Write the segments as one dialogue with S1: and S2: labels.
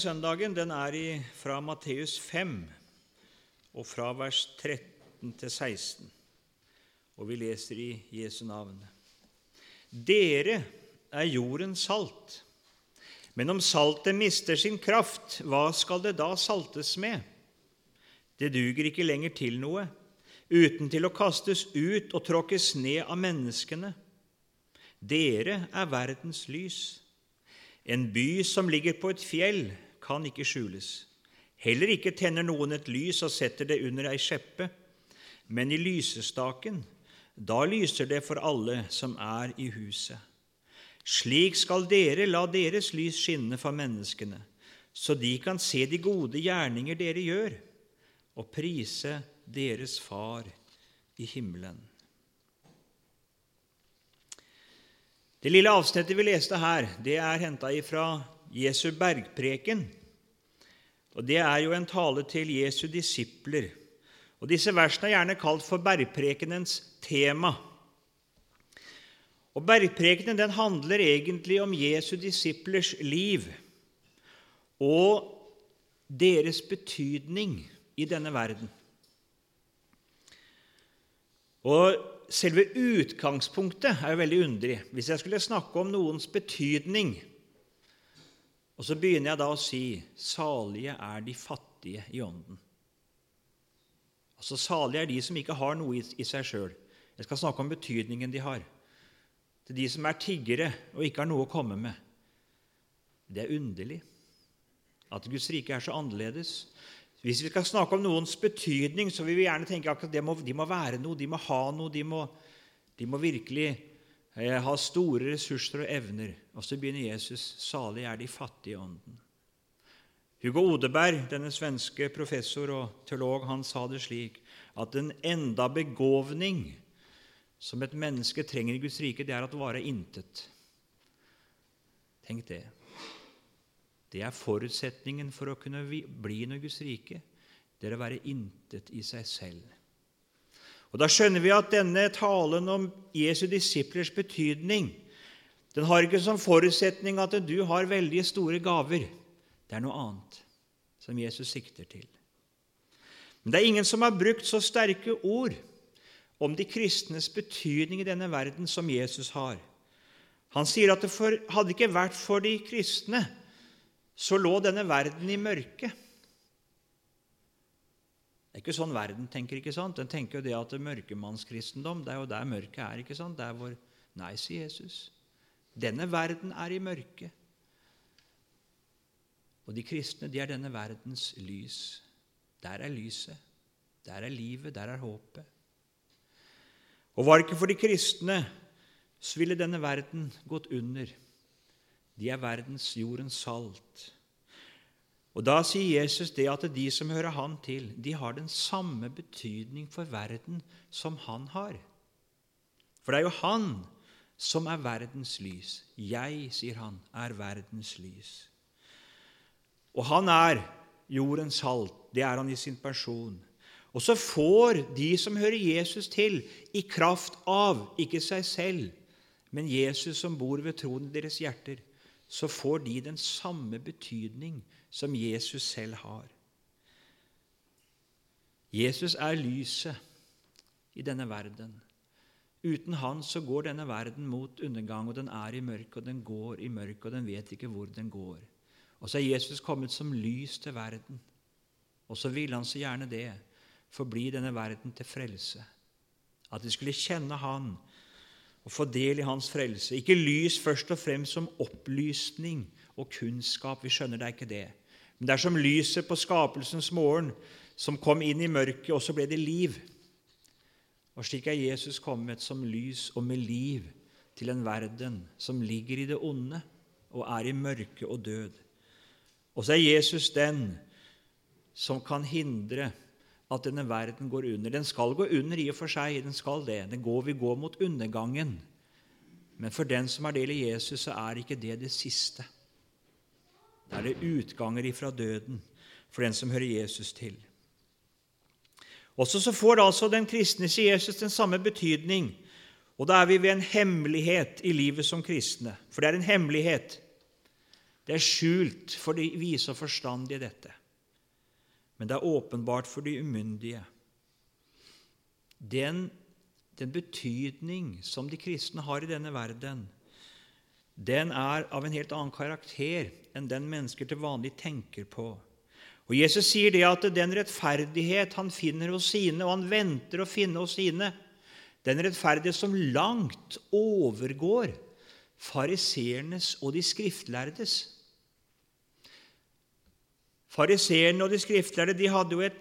S1: Søndagen den er i, fra Matteus 5 og fra vers 13 til 16. Og vi leser i Jesu navn. Dere er jordens salt. Men om saltet mister sin kraft, hva skal det da saltes med? Det duger ikke lenger til noe, uten til å kastes ut og tråkkes ned av menneskene. Dere er verdens lys. En by som ligger på et fjell, kan ikke skjules. Heller ikke tenner noen et lys og setter det under ei skjeppe, men i lysestaken. Da lyser det for alle som er i huset. Slik skal dere la deres lys skinne for menneskene, så de kan se de gode gjerninger dere gjør, og prise deres Far i himmelen. Det lille avsnittet vi leste her, det er henta ifra Jesu bergpreken. Og Det er jo en tale til Jesu disipler. Og Disse versene er gjerne kalt for bergprekenens tema. Og Bergprekenen den handler egentlig om Jesu disiplers liv og deres betydning i denne verden. Og Selve utgangspunktet er jo veldig underlig. Hvis jeg skulle snakke om noens betydning og så begynner jeg da å si 'salige er de fattige i ånden'. Altså Salige er de som ikke har noe i seg sjøl. Jeg skal snakke om betydningen de har. Til de som er tiggere og ikke har noe å komme med. Det er underlig at Guds rike er så annerledes. Hvis vi skal snakke om noens betydning, så vil vi gjerne tenke at de må, de må være noe, de må ha noe, de må, de må virkelig jeg har store ressurser og evner. Og så begynner Jesus salig er de fattige i ånden. Hugo Odeberg, denne svenske professor og teolog, han sa det slik at en enda begåvning som et menneske trenger i Guds rike, det er at vare intet. Tenk det. Det er forutsetningen for å kunne bli noe Guds rike. Det er å være intet i seg selv. Og Da skjønner vi at denne talen om Jesu disiplers betydning den har ikke som forutsetning at du har veldig store gaver. Det er noe annet som Jesus sikter til. Men det er ingen som har brukt så sterke ord om de kristnes betydning i denne verden som Jesus har. Han sier at det for, hadde ikke vært for de kristne, så lå denne verden i mørket. Det er ikke sånn verden tenker. ikke sant? Den tenker jo det at mørkemannskristendom det er jo der mørket er. ikke sant? Det er hvor Nei, sier Jesus. Denne verden er i mørket. Og de kristne, de er denne verdens lys. Der er lyset. Der er livet. Der er håpet. Og var det ikke for de kristne, så ville denne verden gått under. De er verdens jordens salt. Og Da sier Jesus det at de som hører han til, de har den samme betydning for verden som han har. For det er jo han som er verdens lys. Jeg, sier han, er verdens lys. Og han er jordens salt. Det er han i sin person. Og så får de som hører Jesus til, i kraft av ikke seg selv, men Jesus som bor ved troen i deres hjerter, så får de den samme betydning som Jesus selv har. Jesus er lyset i denne verden. Uten han så går denne verden mot undergang, og den er i mørket, og den går i mørket, og den vet ikke hvor den går. Og så er Jesus kommet som lys til verden. Og så ville han så gjerne det, forbli denne verden til frelse. At de skulle kjenne Han og få del i Hans frelse. Ikke lys først og fremst som opplysning og kunnskap. Vi skjønner det er ikke det. Men det er som lyset på skapelsens morgen som kom inn i mørket, og så ble det liv. Og slik er Jesus kommet som lys og med liv til en verden som ligger i det onde og er i mørke og død. Og så er Jesus den som kan hindre at denne verden går under. Den skal gå under i og for seg, den skal det. Den går, vi går mot undergangen. Men for den som har del i Jesus, så er ikke det det siste. Er det utganger ifra døden for den som hører Jesus til. Også så får altså den kristne, sier Jesus, den samme betydning. Og da er vi ved en hemmelighet i livet som kristne. For det er en hemmelighet. Det er skjult for de vise og forstandige, dette. Men det er åpenbart for de umyndige. Den, den betydning som de kristne har i denne verden, den er av en helt annen karakter enn den mennesker til vanlig tenker på. Og Jesus sier det at den rettferdighet han finner hos sine, og han venter å finne hos sine, den rettferdighet som langt overgår fariseernes og de skriftlærdes. Fariseerne og de skriftlærde de hadde jo et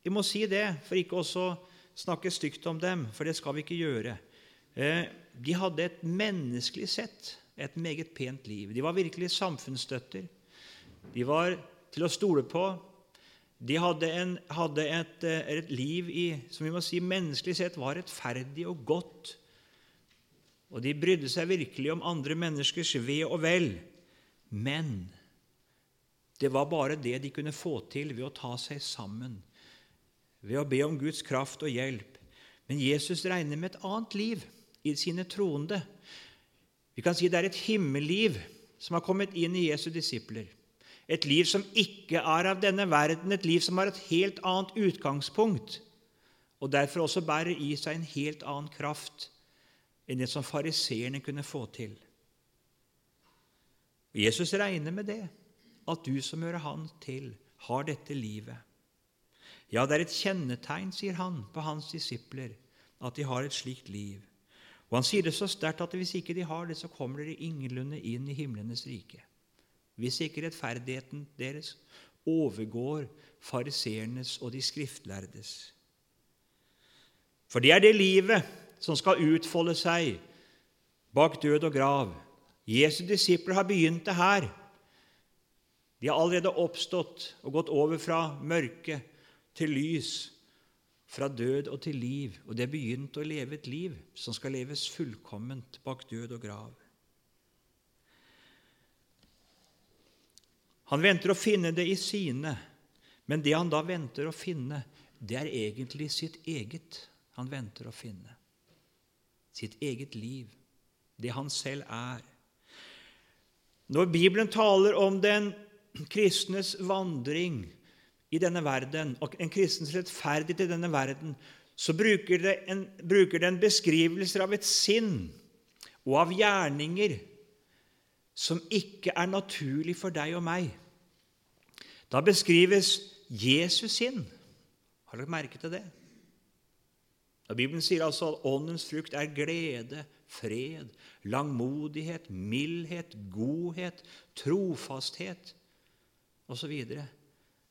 S1: Vi må si det, for ikke også snakke stygt om dem, for det skal vi ikke gjøre. Eh, de hadde et menneskelig sett et meget pent liv. De var virkelig samfunnsstøtter. De var til å stole på. De hadde, en, hadde et, eh, et, liv i, som vi må si menneskelig sett var rettferdig og godt. Og de brydde seg virkelig om andre menneskers ve og vel. Men det var bare det de kunne få til ved å ta seg sammen, ved å be om Guds kraft og hjelp. Men Jesus regner med et annet liv i sine troende. Vi kan si det er et himmelliv som har kommet inn i Jesu disipler. Et liv som ikke er av denne verden, et liv som har et helt annet utgangspunkt, og derfor også bærer i seg en helt annen kraft enn det som fariseerne kunne få til. Jesus regner med det, at du som hører Han til, har dette livet. Ja, det er et kjennetegn, sier han, på hans disipler, at de har et slikt liv. Og Han sier det så sterkt at hvis ikke de har det, så kommer de ingenlunde inn i himlenes rike hvis ikke rettferdigheten deres overgår fariseernes og de skriftlærdes. For det er det livet som skal utfolde seg bak død og grav. Jesu disipler har begynt det her. De har allerede oppstått og gått over fra mørke til lys, fra død og til liv, og det er begynt å leve et liv som skal leves fullkomment bak død og grav. Han venter å finne det i sine, men det han da venter å finne, det er egentlig sitt eget han venter å finne. Sitt eget liv, det han selv er. Når Bibelen taler om den kristnes vandring i denne verden, og en kristens rettferdighet i denne verden, så bruker det en, bruker det en beskrivelse av et sinn og av gjerninger som ikke er naturlig for deg og meg. Da beskrives Jesus sinn. Har dere merke til det? Da Bibelen sier altså at åndens frukt er glede, fred, langmodighet, mildhet, godhet, trofasthet osv.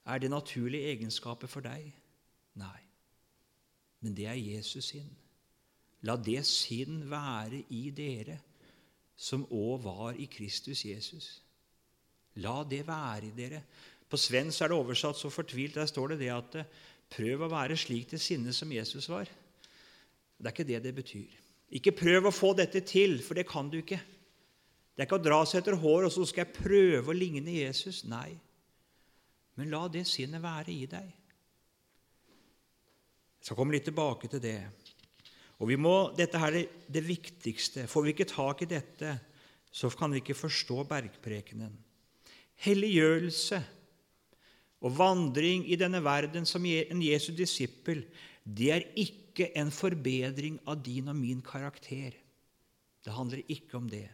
S1: Er det naturlige egenskaper for deg? Nei. Men det er Jesus sin. La det sinn være i dere som òg var i Kristus Jesus. La det være i dere. På svensk er det oversatt så fortvilt. Der står det det at prøv å være slik til sinne som Jesus var. Det er ikke det det betyr. Ikke prøv å få dette til, for det kan du ikke. Det er ikke å dra seg etter hår og så skal jeg prøve å ligne Jesus. Nei. Men la det sinnet være i deg. Jeg skal komme litt tilbake til det. Og må, Dette her er det viktigste. Får vi ikke tak i dette, så kan vi ikke forstå bergprekenen. Helliggjørelse og vandring i denne verden som en Jesu disippel, det er ikke en forbedring av din og min karakter. Det handler ikke om det.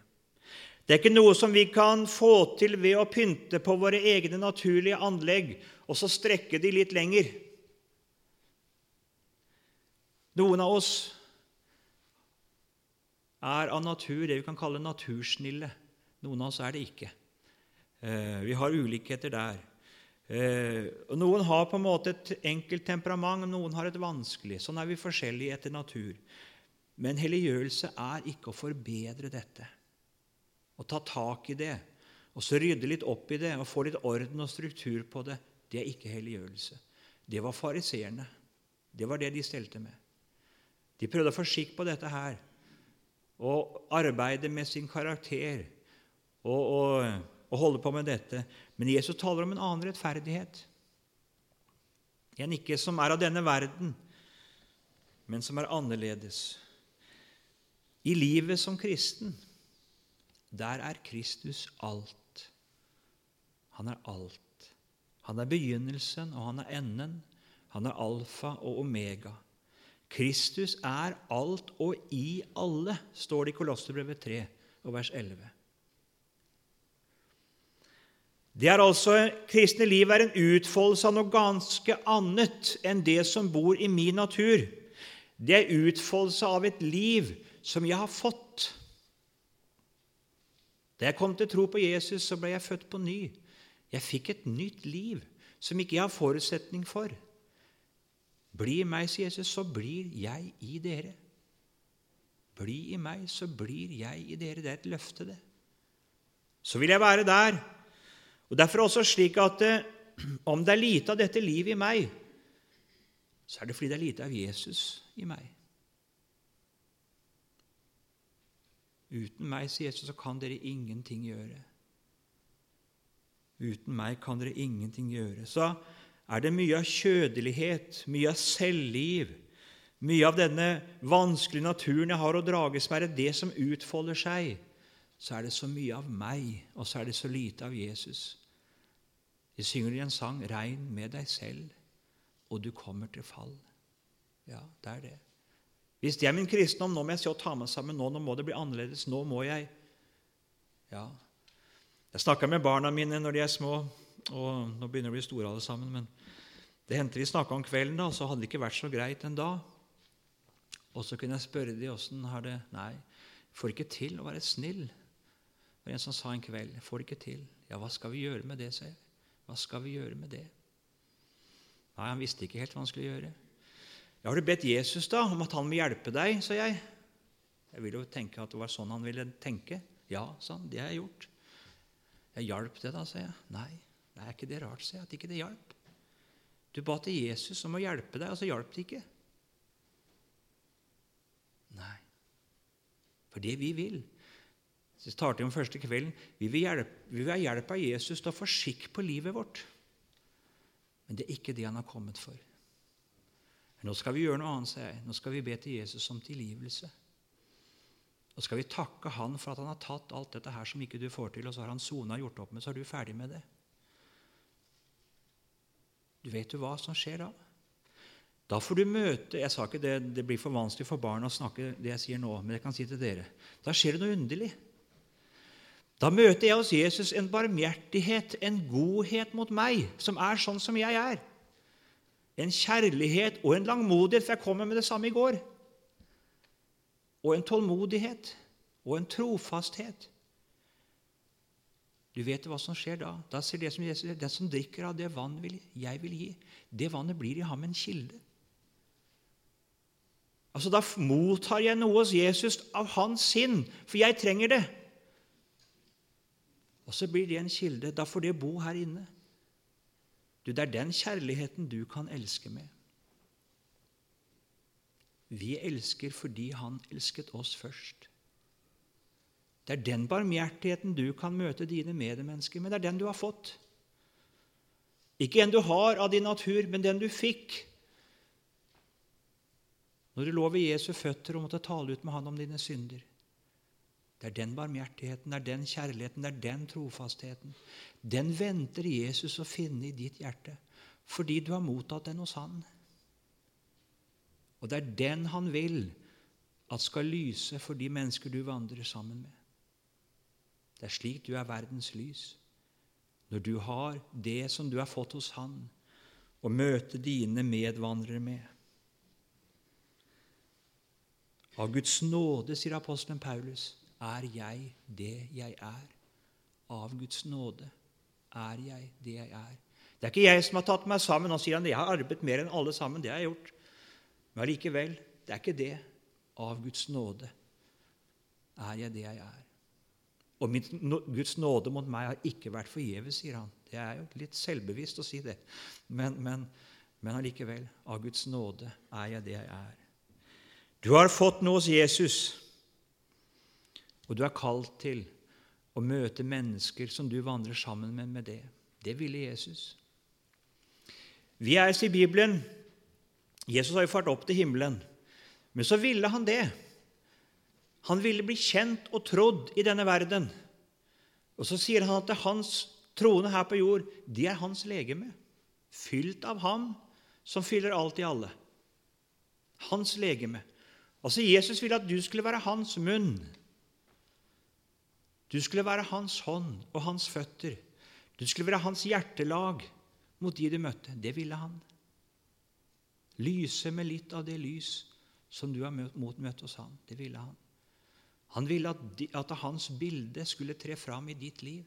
S1: Det er ikke noe som vi kan få til ved å pynte på våre egne naturlige anlegg og så strekke de litt lenger. Noen av oss er av natur det vi kan kalle natursnille. Noen av oss er det ikke. Eh, vi har ulikheter der. Eh, noen har på en måte et enkelt temperament, noen har et vanskelig. Sånn er vi forskjellige etter natur. Men helliggjørelse er ikke å forbedre dette. Å ta tak i det og så rydde litt opp i det og få litt orden og struktur på det, det er ikke helliggjørelse. Det var fariseerne. Det var det de stelte med. De prøvde å få skikk på dette her og arbeide med sin karakter og, og, og holde på med dette. Men Jesus taler om en annen rettferdighet. En ikke som er av denne verden, men som er annerledes. I livet som kristen, der er Kristus alt. Han er alt. Han er begynnelsen, og han er enden. Han er alfa og omega. Kristus er alt og i alle, står det i Kolosserbrevet 3 og vers 11. Det er altså, Kristne liv er en utfoldelse av noe ganske annet enn det som bor i min natur. Det er utfoldelse av et liv som jeg har fått. Da jeg kom til tro på Jesus, så ble jeg født på ny. Jeg fikk et nytt liv som ikke jeg har forutsetning for. Bli i meg, sier Jesus, så blir jeg i dere. Bli i meg, så blir jeg i dere. Det er et løfte, det. Så vil jeg være der. Og Derfor er det også slik at eh, om det er lite av dette livet i meg, så er det fordi det er lite av Jesus i meg. Uten meg, sier Jesus, så kan dere ingenting gjøre. Uten meg kan dere ingenting gjøre. Så er det mye av kjødelighet, mye av selvliv, mye av denne vanskelige naturen jeg har å drages med, er det det som utfolder seg. Så er det så mye av meg, og så er det så lite av Jesus. De synger i en sang 'Regn med deg selv, og du kommer til fall'. Ja, det er det. Hvis det er min kristendom, nå må jeg se å ta meg sammen. Nå, nå må det bli annerledes. Nå må jeg Ja. Jeg snakka med barna mine når de er små, og nå begynner de å bli store alle sammen. men Det hendte vi snakka om kvelden, da, så hadde det ikke vært så greit en dag. Og så kunne jeg spørre de åssen har det Nei, får ikke til å være snill. Det var en som sa en kveld får det ikke til. Ja, hva skal vi gjøre med det, sier jeg. Hva skal vi gjøre med det? Nei, Han visste ikke helt hva han skulle gjøre. Ja, har du bedt Jesus da om at han vil hjelpe deg? sa jeg. Jeg ville jo tenke at det var sånn han ville tenke. Ja, sa han. Det har jeg gjort. Jeg hjalp det, da, sa jeg. Nei, det er ikke det rart, sa jeg, at ikke det hjalp. Du ba til Jesus om å hjelpe deg, og så hjalp det ikke. Nei. For det vi vil Så starter vi om første kvelden. Vi vil, hjelpe, vi vil ha hjelp av Jesus til å få skikk på livet vårt. Men det er ikke det han har kommet for. Nå skal vi gjøre noe annet, sier jeg. Nå skal vi be til Jesus om tilgivelse. Nå skal vi takke Han for at Han har tatt alt dette her som ikke du får til, og så har Han sona gjort opp med, så er du ferdig med det. Du vet jo hva som skjer da? Da får du møte Jeg sa ikke det, det blir for vanskelig for barn å snakke det jeg sier nå, men jeg kan si til dere Da skjer det noe underlig. Da møter jeg hos Jesus en barmhjertighet, en godhet mot meg, som er sånn som jeg er en kjærlighet og en langmodighet, for jeg kommer med det samme i går. Og en tålmodighet og en trofasthet. Du vet hva som skjer da? Da ser det som Jesus Den som drikker av det vann jeg vil gi, det vannet blir i ham en kilde. Altså, Da mottar jeg noe hos Jesus av hans sinn, for jeg trenger det. Og så blir det en kilde. Da får det bo her inne. Du, Det er den kjærligheten du kan elske med. Vi elsker fordi Han elsket oss først. Det er den barmhjertigheten du kan møte dine medmennesker med. Det er den du har fått. Ikke en du har av din natur, men den du fikk når du lå ved Jesu føtter og måtte tale ut med han om dine synder. Det er den barmhjertigheten, det er den kjærligheten, det er den trofastheten. Den venter Jesus å finne i ditt hjerte fordi du har mottatt den hos Han. Og det er den han vil at skal lyse for de mennesker du vandrer sammen med. Det er slik du er verdens lys. Når du har det som du har fått hos Han, og møter dine medvandrere med. Av Guds nåde, sier apostelen Paulus, er jeg det jeg er. Av Guds nåde er jeg det jeg er. Det er ikke jeg som har tatt meg sammen. Nå sier han jeg har arbeidet mer enn alle sammen. Det har jeg gjort. Men allikevel, det er ikke det. Av Guds nåde er jeg det jeg er. Og min, Guds nåde mot meg har ikke vært forgjeves, sier han. Det er jo litt selvbevisst å si det. Men, men, men allikevel, av Guds nåde er jeg det jeg er. Du har fått noe hos Jesus, og du er kalt til å møte mennesker som du vandrer sammen med, med det. Det ville Jesus. Vi er, sier Bibelen Jesus har jo fart opp til himmelen, men så ville han det. Han ville bli kjent og trodd i denne verden. Og så sier han at hans troende her på jord, de er hans legeme, fylt av ham som fyller alt i alle. Hans legeme. Altså Jesus ville at du skulle være hans munn. Du skulle være hans hånd og hans føtter. Du skulle være hans hjertelag mot de du møtte. Det ville han. Lyse med litt av det lys som du har møtt hos han. Det ville han. Han ville at, de, at hans bilde skulle tre fram i ditt liv.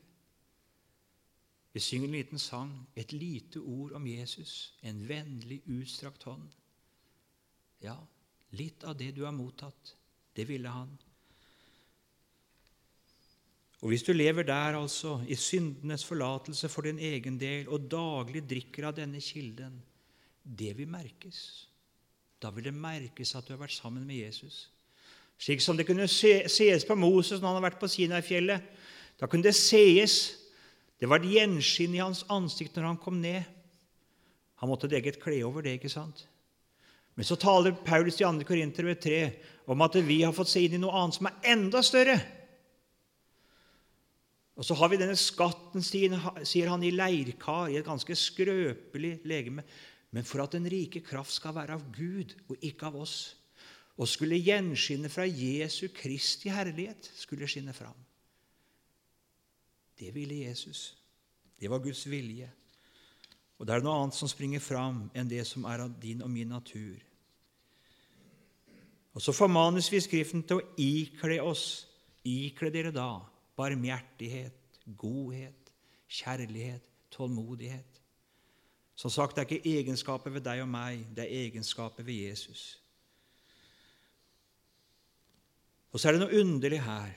S1: Vi synger en liten sang, et lite ord om Jesus, en vennlig, utstrakt hånd. Ja, litt av det du har mottatt, det ville han. Og Hvis du lever der, altså, i syndenes forlatelse for din egen del, og daglig drikker av denne kilden, det vil merkes. Da vil det merkes at du har vært sammen med Jesus. Slik som det kunne sees på Moses når han har vært på Sinai-fjellet. Da kunne det sees. Det var et gjenskinn i hans ansikt når han kom ned. Han måtte legge et kle over det. ikke sant? Men så taler Paulus i 2. Korinter 3 om at vi har fått se inn i noe annet som er enda større. Og så har vi denne skatten, sier han, i leirkar, i et ganske skrøpelig legeme. Men for at den rike kraft skal være av Gud og ikke av oss, og skulle gjenskinne fra Jesu Kristi herlighet, skulle skinne fram. Det ville Jesus. Det var Guds vilje. Og det er noe annet som springer fram enn det som er av din og min natur. Og så formanes vi Skriften til å ikle oss. Ikle dere da barmhjertighet, godhet, kjærlighet, tålmodighet. Som sagt, det er ikke egenskaper ved deg og meg, det er egenskaper ved Jesus. Og så er det noe underlig her.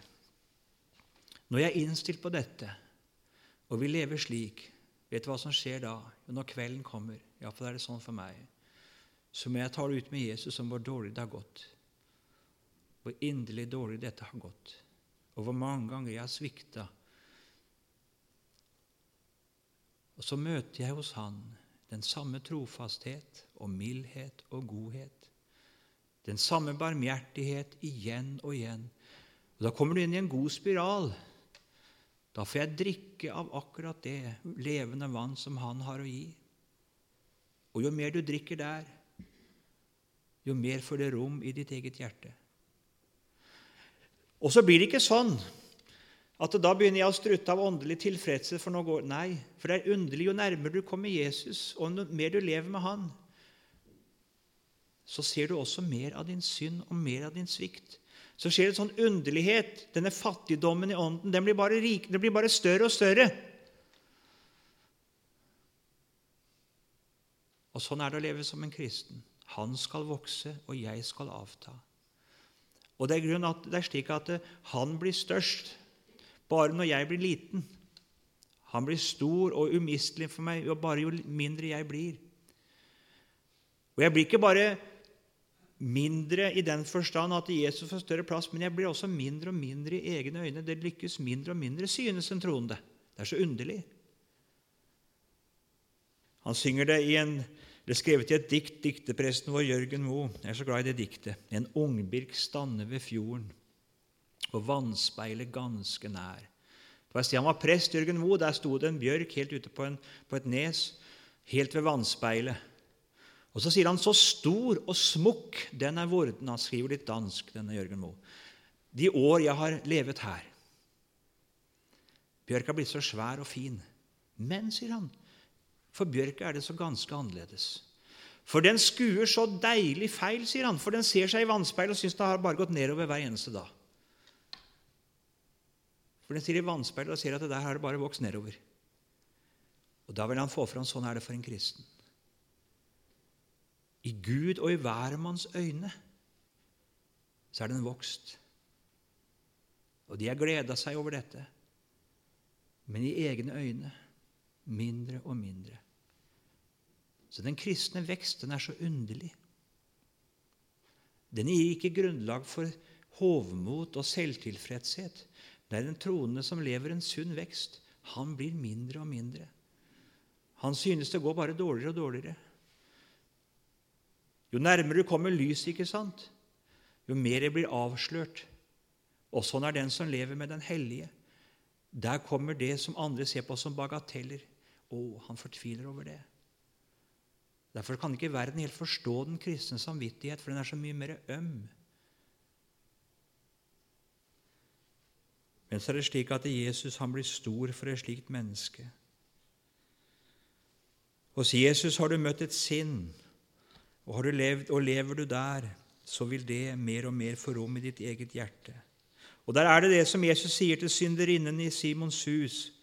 S1: Når jeg er innstilt på dette, og vi lever slik, vet du hva som skjer da? Når kvelden kommer, iallfall er det sånn for meg, så må jeg tale ut med Jesus om hvor dårlig det har gått. Hvor inderlig dårlig dette har gått og hvor mange ganger jeg har svikta. Og så møter jeg hos Han den samme trofasthet og mildhet og godhet. Den samme barmhjertighet igjen og igjen. Og Da kommer du inn i en god spiral. Da får jeg drikke av akkurat det levende vann som Han har å gi. Og jo mer du drikker der, jo mer får det rom i ditt eget hjerte. Og så blir det ikke sånn at da begynner jeg å strutte av åndelig tilfredshet. for noe går. Nei, for det er underlig jo nærmere du kommer Jesus, og jo mer du lever med Han, så ser du også mer av din synd og mer av din svikt. Så skjer det en sånn underlighet. Denne fattigdommen i ånden den blir bare, rik, den blir bare større og større. Og Sånn er det å leve som en kristen. Han skal vokse, og jeg skal avta. Og det er at det er slik at eh, han blir størst bare når jeg blir liten. Han blir stor og umistelig for meg jo bare jo mindre jeg blir. Og jeg blir ikke bare mindre i den forstand at Jesus får større plass, men jeg blir også mindre og mindre i egne øyne. Det lykkes mindre og mindre, synes en troende. Det er så underlig. Han synger det i en det er skrevet i et dikt, diktepresten vår Jørgen Moe. Jeg er så glad i det diktet. En ungbirk stander ved fjorden, og vannspeilet ganske nær. På et sted han var prest, Jørgen Moe, der sto det en bjørk helt ute på, en, på et nes, helt ved vannspeilet. Og Så sier han så stor og smukk den er vorden. Han skriver litt dansk, denne Jørgen Moe. De år jeg har levet her. Bjørk har blitt så svær og fin. Men, sier han, for bjørka er det så ganske annerledes. For den skuer så deilig feil, sier han, for den ser seg i vannspeilet og syns det har bare gått nedover hver eneste dag. For den ser i vannspeilet og ser at det der har det bare vokst nedover. Og Da vil han få fram sånn er det for en kristen. I Gud og i hvermanns øyne så er den vokst. Og de har gleda seg over dette. Men i egne øyne mindre og mindre. Så den kristne veksten er så underlig. Den gir ikke grunnlag for hovmot og selvtilfredshet. Det er den troende som lever en sunn vekst. Han blir mindre og mindre. Han synes det går bare dårligere og dårligere. Jo nærmere du kommer lyset, ikke sant? jo mer det blir avslørt. Og sånn er den som lever med den hellige. Der kommer det som andre ser på som bagateller. Å, han fortviler over det. Derfor kan ikke verden helt forstå den kristne samvittighet, for den er så mye mer øm. Men så er det slik at Jesus han blir stor for et slikt menneske. Hos Jesus har du møtt et sinn, og, levd, og lever du der, så vil det mer og mer få rom i ditt eget hjerte. Og Der er det det som Jesus sier til synderinnen i Simons hus,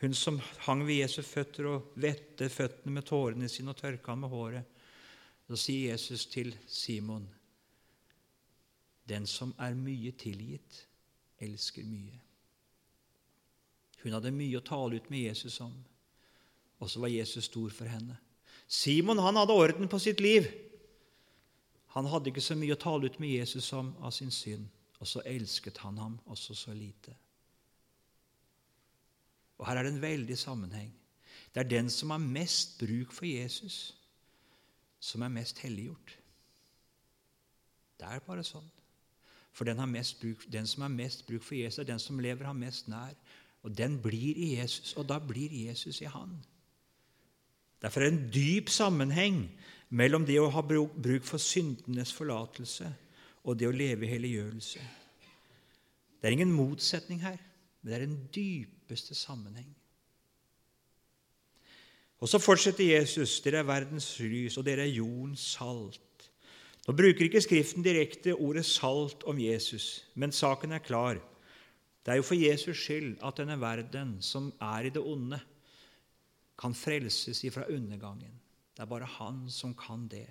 S1: hun som hang ved Jesu føtter og vette føttene med tårene sine og tørka ham med håret. Så sier Jesus til Simon, den som er mye tilgitt, elsker mye. Hun hadde mye å tale ut med Jesus om, og så var Jesus stor for henne. Simon han hadde orden på sitt liv. Han hadde ikke så mye å tale ut med Jesus om av sin synd, og så elsket han ham også så lite. Og Her er det en veldig sammenheng. Det er den som har mest bruk for Jesus, som er mest helliggjort. Det er bare sånn. For den, bruk, den, som har mest bruk for Jesus, er den som lever ham mest nær. Og den blir i Jesus, og da blir Jesus i han. Derfor er det en dyp sammenheng mellom det å ha bruk for syndenes forlatelse og det å leve i helliggjørelse. Det er ingen motsetning her, men det er den dypeste sammenheng. Og Så fortsetter Jesus.: Dere er verdens lys, og dere er jordens salt. Nå bruker ikke Skriften direkte ordet salt om Jesus, men saken er klar. Det er jo for Jesus skyld at denne verden, som er i det onde, kan frelses ifra undergangen. Det er bare han som kan det.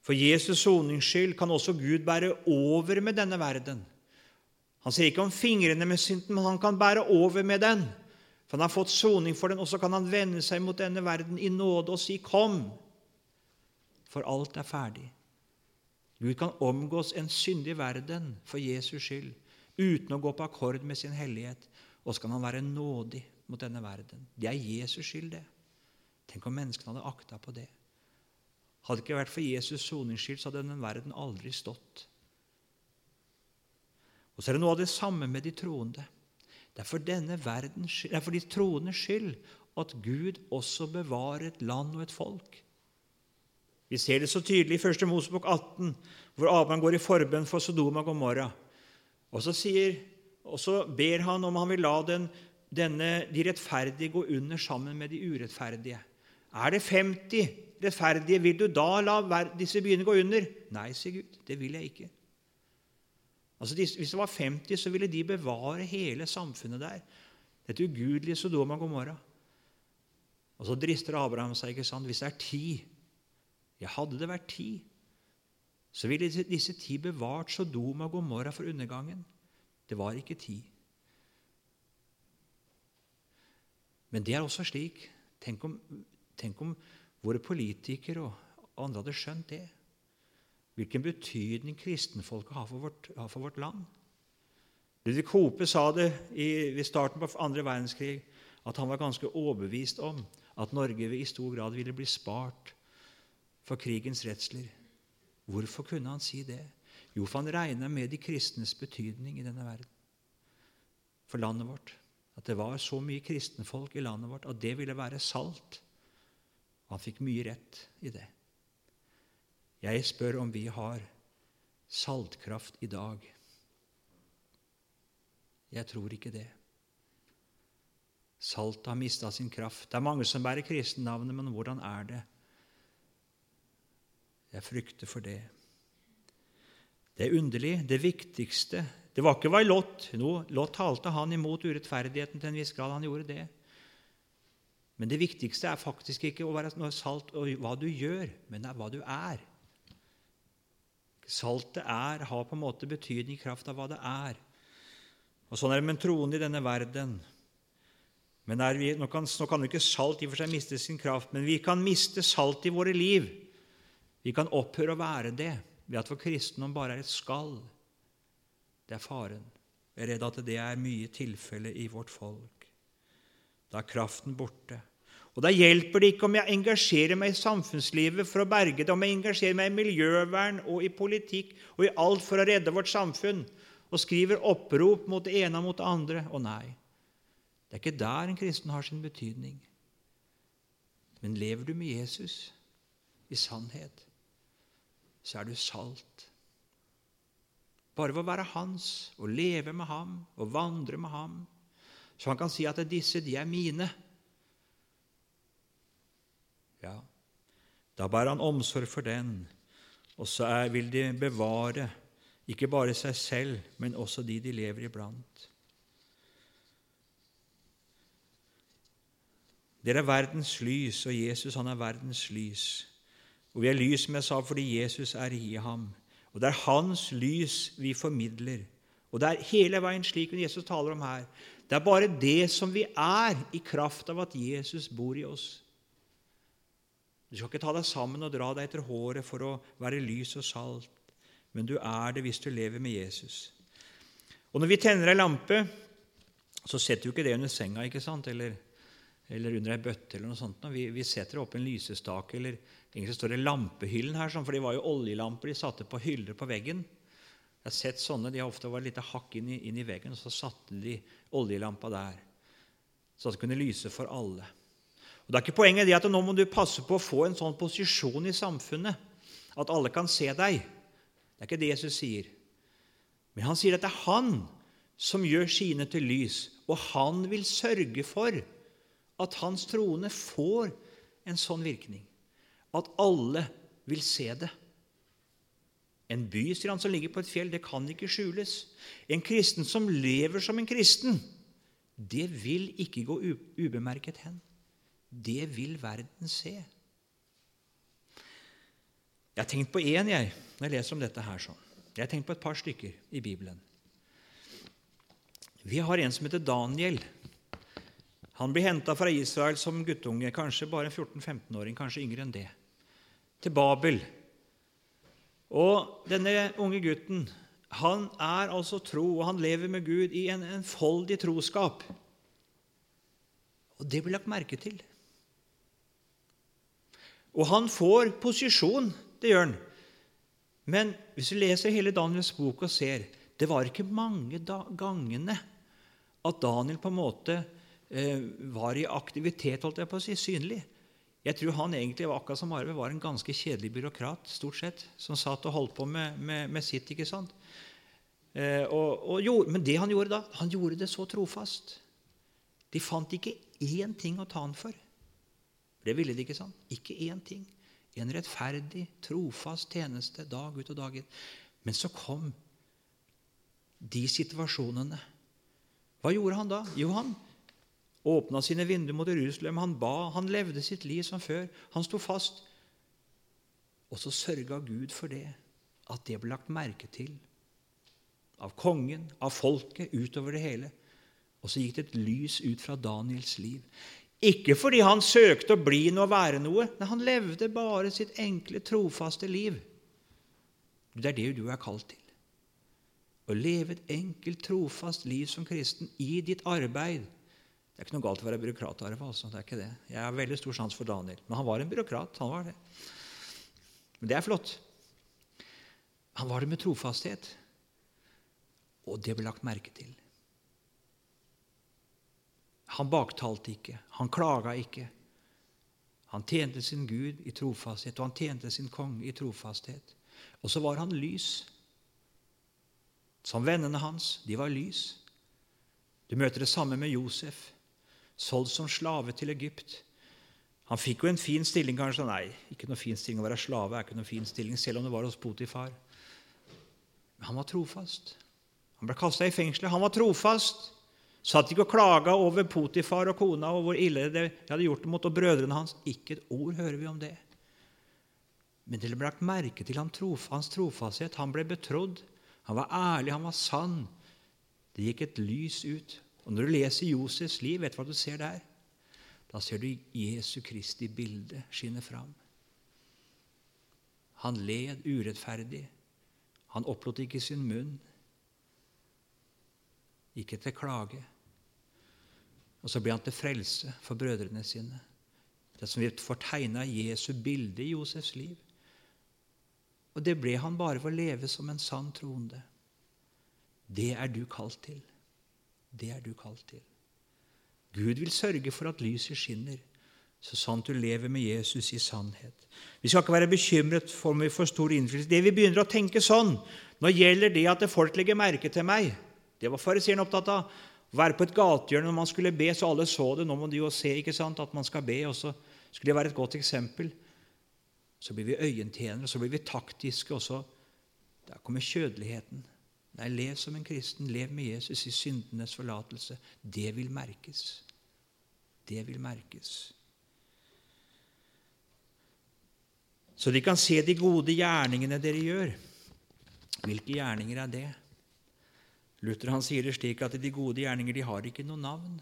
S1: For Jesus' soningsskyld kan også Gud bære over med denne verden. Han sier ikke om fingrene med synden, men han kan bære over med den. For han har fått soning for den, og så kan han vende seg mot denne verden i nåde og si 'Kom', for alt er ferdig. Gud kan omgås en syndig verden for Jesus skyld, uten å gå på akkord med sin hellighet, og så kan han være nådig mot denne verden. Det er Jesus skyld, det. Tenk om menneskene hadde akta på det. Hadde det ikke vært for Jesus' soningsskyld, så hadde denne verden aldri stått. Og så er det noe av det samme med de troende. Det er for, denne verden, det er for de troendes skyld at Gud også bevarer et land og et folk. Vi ser det så tydelig i 1. Mosebok 18, hvor Abraham går i forbønn for Sodoma og Gomorra. Og så, sier, og så ber han om han vil la den denne, de rettferdige gå under sammen med de urettferdige. Er det 50 rettferdige, vil du da la disse byene gå under? Nei, sier Gud. Det vil jeg ikke. Altså, Hvis det var 50, så ville de bevare hele samfunnet der. Dette ugudelige Sodoma Gomorra. Og så drister Abraham seg, ikke sant? Hvis det er ti Ja, hadde det vært ti, så ville disse ti bevart Sodoma Gomorra for undergangen. Det var ikke ti. Men det er også slik Tenk om, tenk om våre politikere og andre hadde skjønt det. Hvilken betydning kristenfolket har for vårt, har for vårt land. Ludvig Hope sa det i, ved starten på andre verdenskrig at han var ganske overbevist om at Norge i stor grad ville bli spart for krigens redsler. Hvorfor kunne han si det? Jo, for han regna med de kristnes betydning i denne verden, for landet vårt at det var så mye kristenfolk i landet vårt at det ville være salt. Han fikk mye rett i det. Jeg spør om vi har saltkraft i dag. Jeg tror ikke det. Saltet har mista sin kraft. Det er mange som bærer kristennavnet, men hvordan er det? Jeg frykter for det. Det er underlig. Det viktigste det var ikke hva Lot No, Lot talte han imot urettferdigheten til en viss grad. Han gjorde det. Men det viktigste er faktisk ikke å være salt og hva du gjør, men det er hva du er. Saltet er, har på en måte betydning i kraft av hva det er. Og Sånn er det med troende i denne verden. Men vi, nå, kan, nå kan jo ikke salt i og for seg miste sin kraft, men vi kan miste salt i våre liv. Vi kan opphøre å være det ved at vår kristendom bare er et skall. Det er faren. Jeg er redd at det er mye tilfelle i vårt folk. Da er kraften borte. Og Da hjelper det ikke om jeg engasjerer meg i samfunnslivet for å berge det, om jeg engasjerer meg i miljøvern og i politikk og i alt for å redde vårt samfunn, og skriver opprop mot det ene og mot det andre. Å nei, det er ikke der en kristen har sin betydning. Men lever du med Jesus i sannhet, så er du salt. Bare ved å være hans og leve med ham og vandre med ham, så han kan si at disse, de er mine. Ja, da bærer han omsorg for den, og så er, vil de bevare ikke bare seg selv, men også de de lever iblant. Dere er verdens lys, og Jesus han er verdens lys. Og vi er lys, som jeg sa, fordi Jesus er i ham. Og det er hans lys vi formidler. Og det er hele veien slik Jesus taler om her. Det er bare det som vi er, i kraft av at Jesus bor i oss. Du skal ikke ta deg sammen og dra deg etter håret for å være lys og salt, men du er det hvis du lever med Jesus. Og når vi tenner ei lampe, så setter du ikke det under senga ikke sant? Eller, eller under ei bøtte. eller noe sånt. Vi, vi setter opp en lysestake eller Egentlig står det 'lampehyllen' her, sånn, for det var jo oljelamper de satte på hyller på veggen. Jeg har sett sånne, De har ofte vært litt hakk inn i, inn i, veggen, og så satte de oljelampa der. Så det kunne lyse for alle. Og Det er ikke poenget det at nå må du passe på å få en sånn posisjon i samfunnet at alle kan se deg. Det er ikke det Jesus sier. Men han sier at det er han som gjør sine til lys, og han vil sørge for at hans troende får en sånn virkning at alle vil se det. En by sier han, som ligger på et fjell, det kan ikke skjules. En kristen som lever som en kristen, det vil ikke gå ubemerket hen. Det vil verden se. Jeg har tenkt på én jeg, når jeg leser om dette her. sånn. Jeg har tenkt på et par stykker i Bibelen. Vi har en som heter Daniel. Han blir henta fra Israel som guttunge, kanskje bare en 14-15-åring, kanskje yngre enn det til Babel. Og denne unge gutten han er altså tro, og han lever med Gud i en enfoldig troskap. Og det blir lagt merke til. Og han får posisjon, det gjør han. Men hvis du leser hele Daniels bok og ser Det var ikke mange gangene at Daniel på en måte eh, var i aktivitet, holdt jeg på å si, synlig. Jeg tror han egentlig var akkurat som Arve, var en ganske kjedelig byråkrat stort sett, som satt og holdt på med, med, med sitt. ikke sant? Eh, og, og jo, men det han gjorde da, han gjorde det så trofast. De fant ikke én ting å ta han for. Det ville de ikke. sant? Ikke én ting. En rettferdig, trofast tjeneste dag ut og dag inn. Men så kom de situasjonene. Hva gjorde han da? Jo, han åpna sine vinduer mot Jerusalem. Han ba, han levde sitt liv som før. Han sto fast. Og så sørga Gud for det, at det ble lagt merke til av kongen, av folket, utover det hele. Og så gikk det et lys ut fra Daniels liv. Ikke fordi han søkte å bli noe og være noe. men han levde bare sitt enkle, trofaste liv. Det er det du er kalt til. Å leve et enkelt, trofast liv som kristen i ditt arbeid det er ikke noe galt å være byråkrat. Altså. Det er ikke det. Jeg har veldig stor sans for Daniel. Men han var en byråkrat. han var det. Men det er flott. Han var det med trofasthet. Og det ble lagt merke til. Han baktalte ikke. Han klaga ikke. Han tjente sin Gud i trofasthet, og han tjente sin konge i trofasthet. Og så var han lys. Som vennene hans, de var lys. Du møter det samme med Josef solgt som slave til Egypt. Han fikk jo en fin stilling, kanskje. Nei, ikke noe fin stilling å være slave. er ikke noe fin stilling, Selv om det var hos Potifar. Men han var trofast. Han ble kasta i fengselet. Han var trofast. Satt ikke og klaga over Potifar og kona og hvor ille det hadde gjort det mot og brødrene hans. Ikke et ord hører vi om det. Men det ble lagt merke til hans trofasthet. Han ble betrodd. Han var ærlig, han var sann. Det gikk et lys ut og Når du leser Josefs liv, vet du hva du ser der? Da ser du Jesu Kristi bilde skinne fram. Han led urettferdig. Han opplot ikke sin munn. Ikke til klage. Og så ble han til frelse for brødrene sine. Det som vi får tegna Jesu bilde i Josefs liv. Og det ble han bare for å leve som en sann troende. Det er du kalt til. Det er du kalt til. Gud vil sørge for at lyset skinner, så sant du lever med Jesus i sannhet. Vi skal ikke være bekymret for om vi får stor innflytelse. Det vi begynner å tenke sånn Nå gjelder det at folk legger merke til meg. Det var fariseerne opptatt av. Være på et gatehjørne når man skulle be, så alle så det. Nå må de jo se ikke sant, at man skal be, og så skulle det være et godt eksempel. Så blir vi øyentjenere, så blir vi taktiske, og så Der kommer kjødeligheten. Nei, lev som en kristen. Lev med Jesus i syndenes forlatelse. Det vil merkes. Det vil merkes. Så de kan se de gode gjerningene dere gjør. Hvilke gjerninger er det? Luther han sier det slik at de gode gjerninger de har ikke noe navn.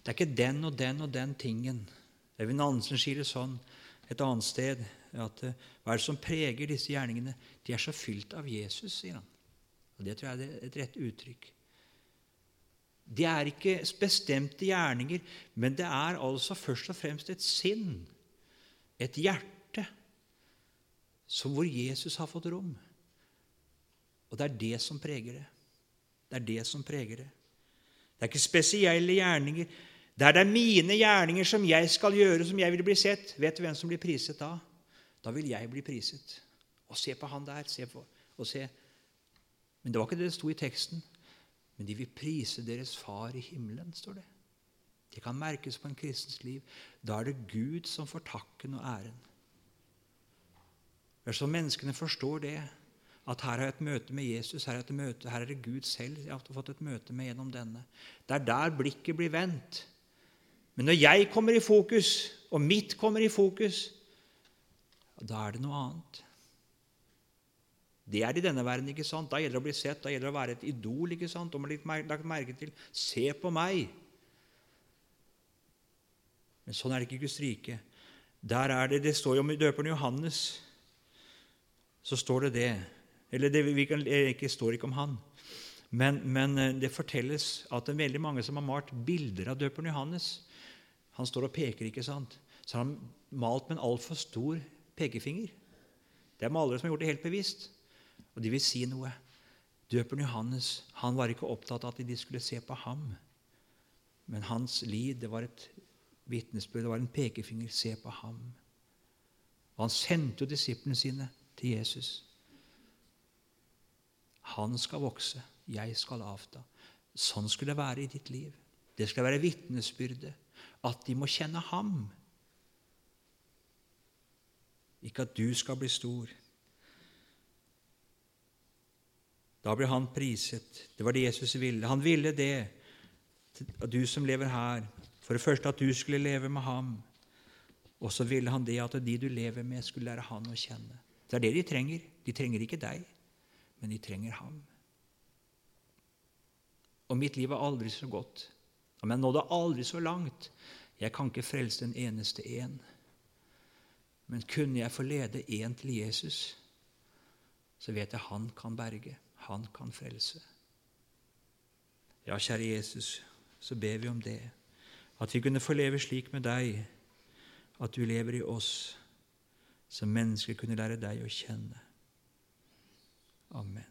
S1: Det er ikke den og den og den tingen. Evin Andersen sier det sånn et annet sted at hva er det som preger disse gjerningene? De er så fylt av Jesus, sier han. Og Det tror jeg er et rett uttrykk. Det er ikke bestemte gjerninger, men det er altså først og fremst et sinn, et hjerte, som hvor Jesus har fått rom. Og det er det som preger det. Det er det som preger det. Det er ikke spesielle gjerninger. Det er mine gjerninger som jeg skal gjøre, som jeg vil bli sett, vet du hvem som blir priset da? Da vil jeg bli priset. Og se på han der. Se på, og se men det var ikke det det sto i teksten. Men de vil prise deres far i himmelen, står det. Det kan merkes på en kristens liv. Da er det Gud som får takken og æren. så menneskene forstår det, at her har jeg et møte med Jesus, her er, et møte, her er det Gud selv jeg har fått et møte med gjennom denne. Det er der blikket blir vendt. Men når jeg kommer i fokus, og mitt kommer i fokus, da er det noe annet. Det er i denne verden. ikke sant? Da gjelder det å bli sett, da gjelder det å være et idol. ikke sant? Om litt lagt merke til. Se på meg! Men sånn er det ikke i Guds rike. Der er det, Det står jo om døperen Johannes. Så står det det. Eller det vi kan, ikke står ikke om han. Men, men, eh, det fortelles at det er veldig mange som har malt bilder av døperen Johannes. Han står og peker, ikke sant? Så har han malt med en altfor stor pekefinger. Det er malere som har gjort det helt bevisst. Og de vil si noe. Døperen Johannes han var ikke opptatt av at de skulle se på ham. Men hans liv det var et vitnesbyrd, det var en pekefinger. Se på ham. Og han sendte jo disiplene sine til Jesus. Han skal vokse, jeg skal avta. Sånn skulle det være i ditt liv. Det skal være vitnesbyrdet. At de må kjenne ham. Ikke at du skal bli stor. Da ble han priset. Det var det Jesus ville. Han ville det, du som lever her, for det første at du skulle leve med ham, og så ville han det at de du lever med, skulle lære han å kjenne. Det er det de trenger. De trenger ikke deg, men de trenger ham. Og mitt liv er aldri så godt. Men jeg nådde aldri så langt. Jeg kan ikke frelse den eneste en. Men kunne jeg få lede én til Jesus, så vet jeg han kan berge han kan frelse. Ja, kjære Jesus, så ber vi om det, at vi kunne få leve slik med deg, at du lever i oss, så mennesker kunne lære deg å kjenne. Amen.